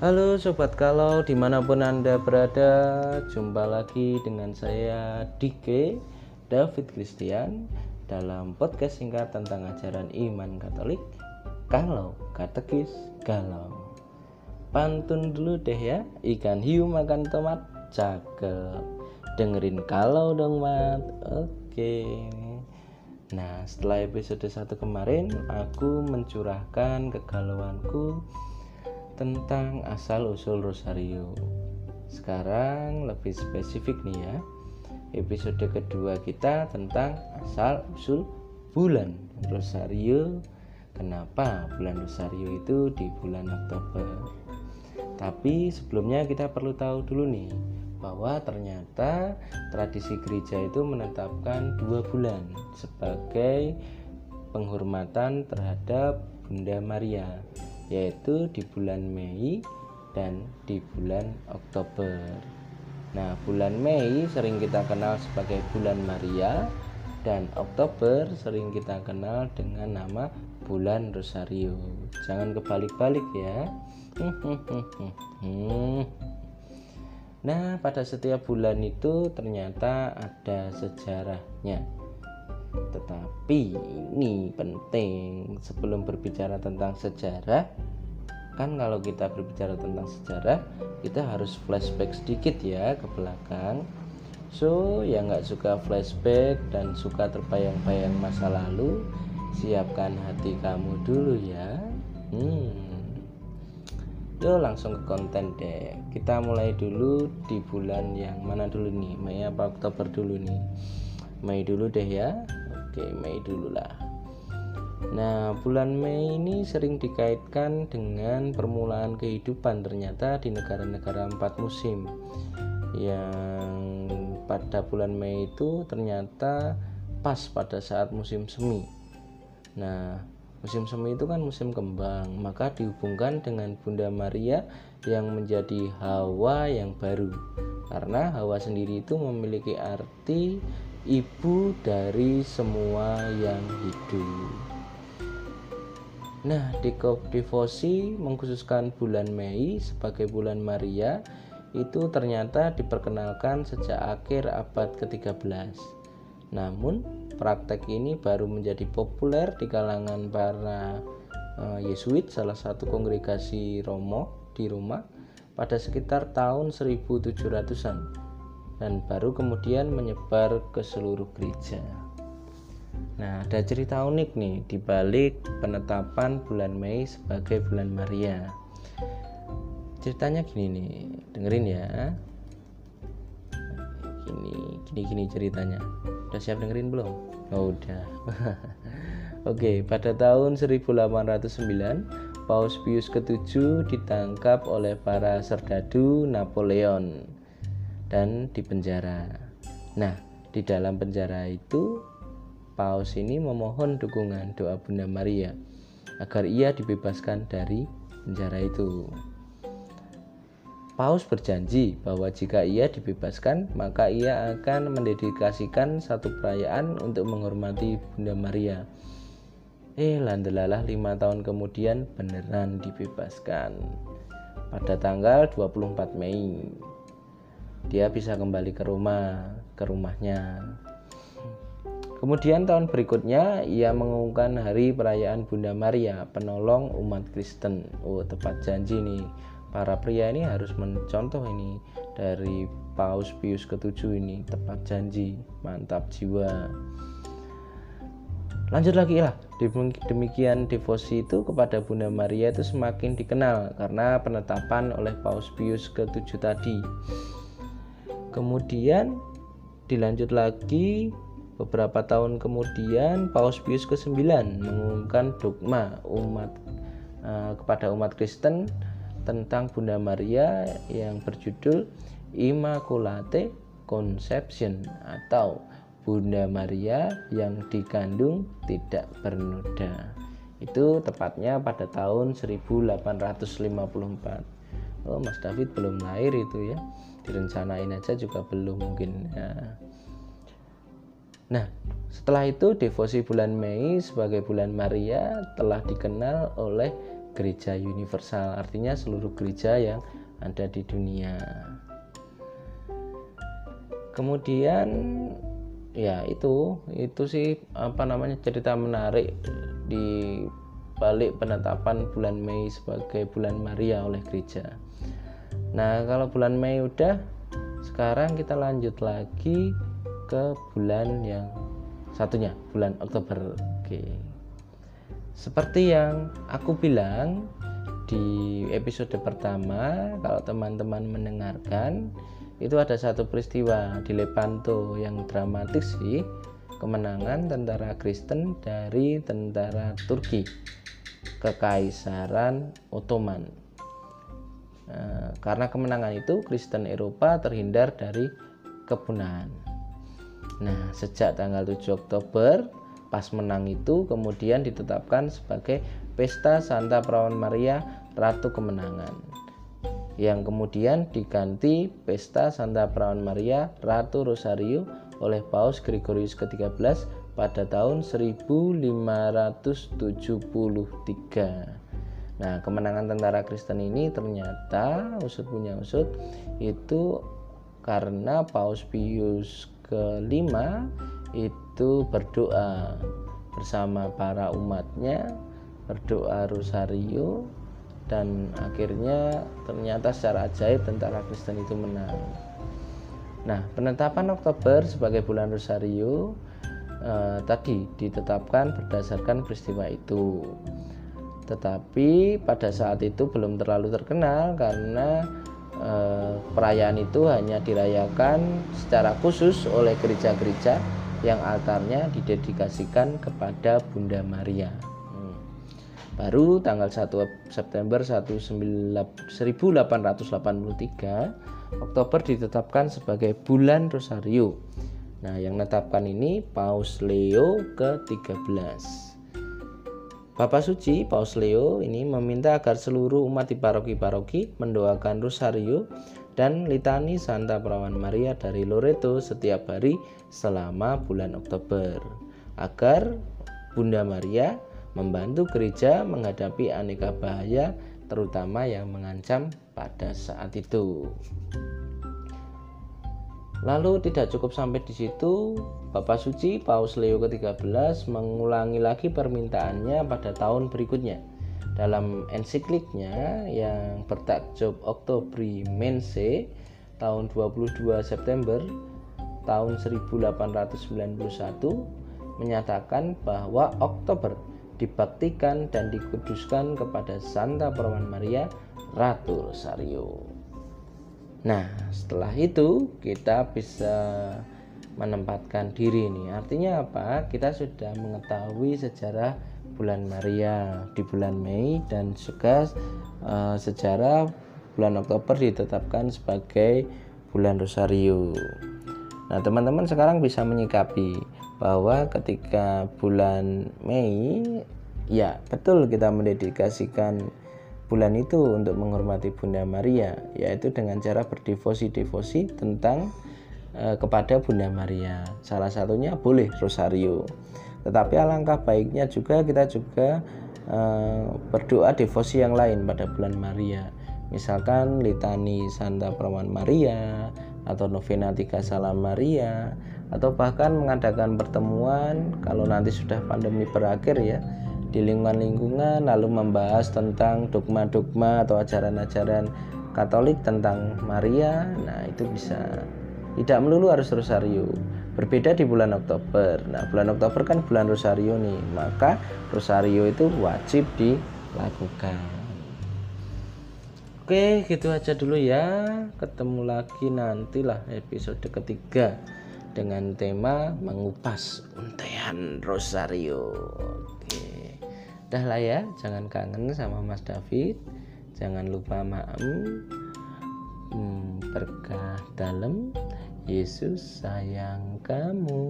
Halo Sobat Kalau di mana pun Anda berada Jumpa lagi dengan saya Dike David Christian Dalam podcast singkat tentang ajaran iman katolik Kalau katekis galau. Pantun dulu deh ya Ikan hiu makan tomat Cakep. Dengerin kalau dong mat. Oke. Nah setelah episode 1 kemarin Aku mencurahkan kegalauanku tentang asal-usul Rosario. Sekarang lebih spesifik nih ya. Episode kedua kita tentang asal-usul bulan Rosario. Kenapa bulan Rosario itu di bulan Oktober? Tapi sebelumnya kita perlu tahu dulu nih bahwa ternyata tradisi gereja itu menetapkan dua bulan sebagai penghormatan terhadap Bunda Maria yaitu di bulan Mei dan di bulan Oktober. Nah, bulan Mei sering kita kenal sebagai bulan Maria dan Oktober sering kita kenal dengan nama bulan Rosario. Jangan kebalik-balik ya. Nah, pada setiap bulan itu ternyata ada sejarahnya. Tetapi ini penting. Sebelum berbicara tentang sejarah kan kalau kita berbicara tentang sejarah kita harus flashback sedikit ya ke belakang. So yang nggak suka flashback dan suka terbayang-bayang masa lalu siapkan hati kamu dulu ya. Hmm. Yo langsung ke konten deh. Kita mulai dulu di bulan yang mana dulu nih? Mei apa Oktober dulu nih? Mei dulu deh ya Oke Mei dulu lah Nah, bulan Mei ini sering dikaitkan dengan permulaan kehidupan ternyata di negara-negara empat musim yang pada bulan Mei itu ternyata pas pada saat musim semi. Nah, musim semi itu kan musim kembang, maka dihubungkan dengan Bunda Maria yang menjadi Hawa yang baru. Karena Hawa sendiri itu memiliki arti ibu dari semua yang hidup. Nah, di devosi mengkhususkan bulan Mei sebagai bulan Maria itu ternyata diperkenalkan sejak akhir abad ke-13. Namun, praktek ini baru menjadi populer di kalangan para uh, Yesuit, salah satu kongregasi Romo di Roma pada sekitar tahun 1700-an dan baru kemudian menyebar ke seluruh gereja. Nah, ada cerita unik nih di balik penetapan bulan Mei sebagai bulan Maria. Ceritanya gini nih, dengerin ya. Gini, gini gini ceritanya. Udah siap dengerin belum? Oh, udah. Oke, pada tahun 1809 Paus Pius ke-7 ditangkap oleh para serdadu Napoleon dan dipenjara. Nah, di dalam penjara itu Paus ini memohon dukungan doa Bunda Maria agar ia dibebaskan dari penjara itu. Paus berjanji bahwa jika ia dibebaskan, maka ia akan mendedikasikan satu perayaan untuk menghormati Bunda Maria. Eh, landelalah lima tahun kemudian beneran dibebaskan. Pada tanggal 24 Mei, dia bisa kembali ke rumah, ke rumahnya. Kemudian tahun berikutnya ia mengumumkan hari perayaan Bunda Maria, penolong umat Kristen. Oh, tepat janji nih. Para pria ini harus mencontoh ini dari Paus Pius ke-7 ini, tepat janji, mantap jiwa. Lanjut lagi lah, demikian devosi itu kepada Bunda Maria itu semakin dikenal karena penetapan oleh Paus Pius ke-7 tadi. Kemudian dilanjut lagi Beberapa tahun kemudian Paus Pius ke-9 mengumumkan dogma umat uh, kepada umat Kristen tentang Bunda Maria yang berjudul Immaculate Conception atau Bunda Maria yang dikandung tidak bernoda. Itu tepatnya pada tahun 1854. Oh, Mas David belum lahir itu ya. Direncanain aja juga belum mungkin ya. Nah, setelah itu devosi bulan Mei sebagai bulan Maria telah dikenal oleh gereja universal artinya seluruh gereja yang ada di dunia kemudian ya itu itu sih apa namanya cerita menarik di balik penetapan bulan Mei sebagai bulan Maria oleh gereja. Nah, kalau bulan Mei udah sekarang kita lanjut lagi ke bulan yang satunya, bulan Oktober. Oke. Seperti yang aku bilang di episode pertama, kalau teman-teman mendengarkan itu ada satu peristiwa di Lepanto yang dramatis sih kemenangan tentara Kristen dari tentara Turki kekaisaran Ottoman nah, karena kemenangan itu Kristen Eropa terhindar dari kepunahan nah sejak tanggal 7 Oktober pas menang itu kemudian ditetapkan sebagai Pesta Santa Perawan Maria Ratu Kemenangan yang kemudian diganti Pesta Santa Perawan Maria Ratu Rosario oleh Paus Gregorius ke-13 pada tahun 1573. Nah, kemenangan tentara Kristen ini ternyata usut punya usut itu karena Paus Pius ke-5 itu berdoa bersama para umatnya berdoa rosario dan akhirnya ternyata secara ajaib tentara Kristen itu menang. Nah, penetapan Oktober sebagai bulan Rosario eh, tadi ditetapkan berdasarkan peristiwa itu. Tetapi pada saat itu belum terlalu terkenal karena eh, perayaan itu hanya dirayakan secara khusus oleh gereja-gereja yang altarnya didedikasikan kepada Bunda Maria. Baru tanggal 1 September 1883 Oktober ditetapkan sebagai bulan Rosario. Nah yang menetapkan ini Paus Leo ke-13 Bapak Suci Paus Leo ini meminta agar seluruh umat di paroki-paroki mendoakan Rosario dan litani Santa Perawan Maria dari Loreto setiap hari selama bulan Oktober agar Bunda Maria membantu gereja menghadapi aneka bahaya terutama yang mengancam pada saat itu. Lalu tidak cukup sampai di situ, Bapak Suci Paus Leo ke-13 mengulangi lagi permintaannya pada tahun berikutnya. Dalam ensikliknya yang bertajuk Oktobri Mense tahun 22 September tahun 1891 menyatakan bahwa Oktober dibaktikan dan dikuduskan kepada Santa Perawan Maria Ratu Rosario. Nah, setelah itu kita bisa menempatkan diri ini. Artinya apa? Kita sudah mengetahui sejarah bulan Maria di bulan Mei dan juga uh, sejarah bulan Oktober ditetapkan sebagai bulan Rosario. Nah, teman-teman sekarang bisa menyikapi bahwa ketika bulan Mei ya betul kita mendedikasikan bulan itu untuk menghormati Bunda Maria yaitu dengan cara berdevosi-devosi tentang e, kepada Bunda Maria. Salah satunya boleh rosario. Tetapi alangkah baiknya juga kita juga e, berdoa devosi yang lain pada bulan Maria. Misalkan litani Santa Perawan Maria atau novena tiga salam Maria atau bahkan mengadakan pertemuan kalau nanti sudah pandemi berakhir ya di lingkungan-lingkungan lalu membahas tentang dogma-dogma atau ajaran-ajaran Katolik tentang Maria. Nah, itu bisa tidak melulu harus rosario. Berbeda di bulan Oktober. Nah, bulan Oktober kan bulan rosario nih. Maka rosario itu wajib dilakukan. Oke, gitu aja dulu ya. Ketemu lagi nantilah episode ketiga dengan tema mengupas untayan rosario dah lah ya jangan kangen sama Mas David. Jangan lupa maem. Hmm, berkah dalam Yesus sayang kamu